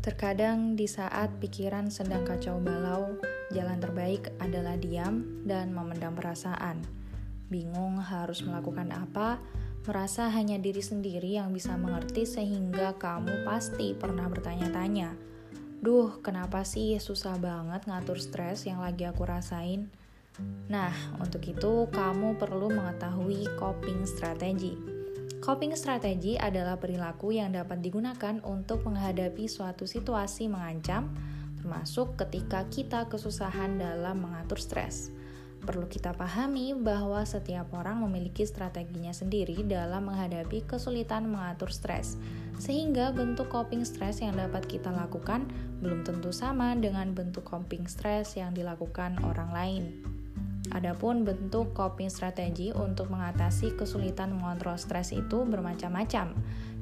Terkadang di saat pikiran sedang kacau balau, jalan terbaik adalah diam dan memendam perasaan. Bingung harus melakukan apa, merasa hanya diri sendiri yang bisa mengerti sehingga kamu pasti pernah bertanya-tanya, Duh, kenapa sih susah banget ngatur stres yang lagi aku rasain? Nah, untuk itu kamu perlu mengetahui coping strategi. Coping strategi adalah perilaku yang dapat digunakan untuk menghadapi suatu situasi mengancam, termasuk ketika kita kesusahan dalam mengatur stres. Perlu kita pahami bahwa setiap orang memiliki strateginya sendiri dalam menghadapi kesulitan mengatur stres, sehingga bentuk coping stres yang dapat kita lakukan belum tentu sama dengan bentuk coping stres yang dilakukan orang lain. Adapun bentuk coping strategi untuk mengatasi kesulitan mengontrol stres itu bermacam-macam.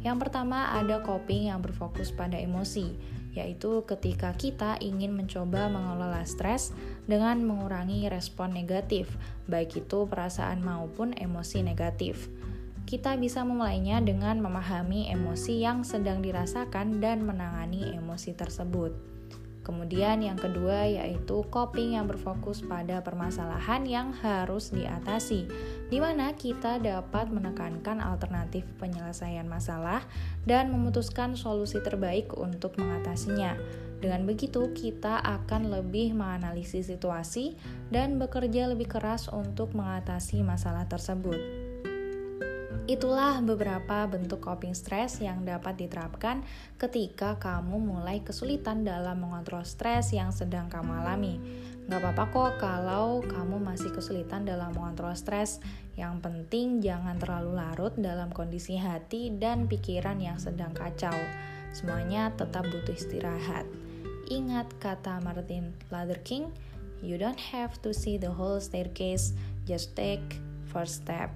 Yang pertama ada coping yang berfokus pada emosi, yaitu ketika kita ingin mencoba mengelola stres dengan mengurangi respon negatif, baik itu perasaan maupun emosi negatif. Kita bisa memulainya dengan memahami emosi yang sedang dirasakan dan menangani emosi tersebut. Kemudian yang kedua yaitu coping yang berfokus pada permasalahan yang harus diatasi, di mana kita dapat menekankan alternatif penyelesaian masalah dan memutuskan solusi terbaik untuk mengatasinya. Dengan begitu, kita akan lebih menganalisis situasi dan bekerja lebih keras untuk mengatasi masalah tersebut. Itulah beberapa bentuk coping stress yang dapat diterapkan ketika kamu mulai kesulitan dalam mengontrol stres yang sedang kamu alami. Gak apa-apa kok kalau kamu masih kesulitan dalam mengontrol stres. Yang penting jangan terlalu larut dalam kondisi hati dan pikiran yang sedang kacau. Semuanya tetap butuh istirahat. Ingat kata Martin Luther King, you don't have to see the whole staircase, just take first step.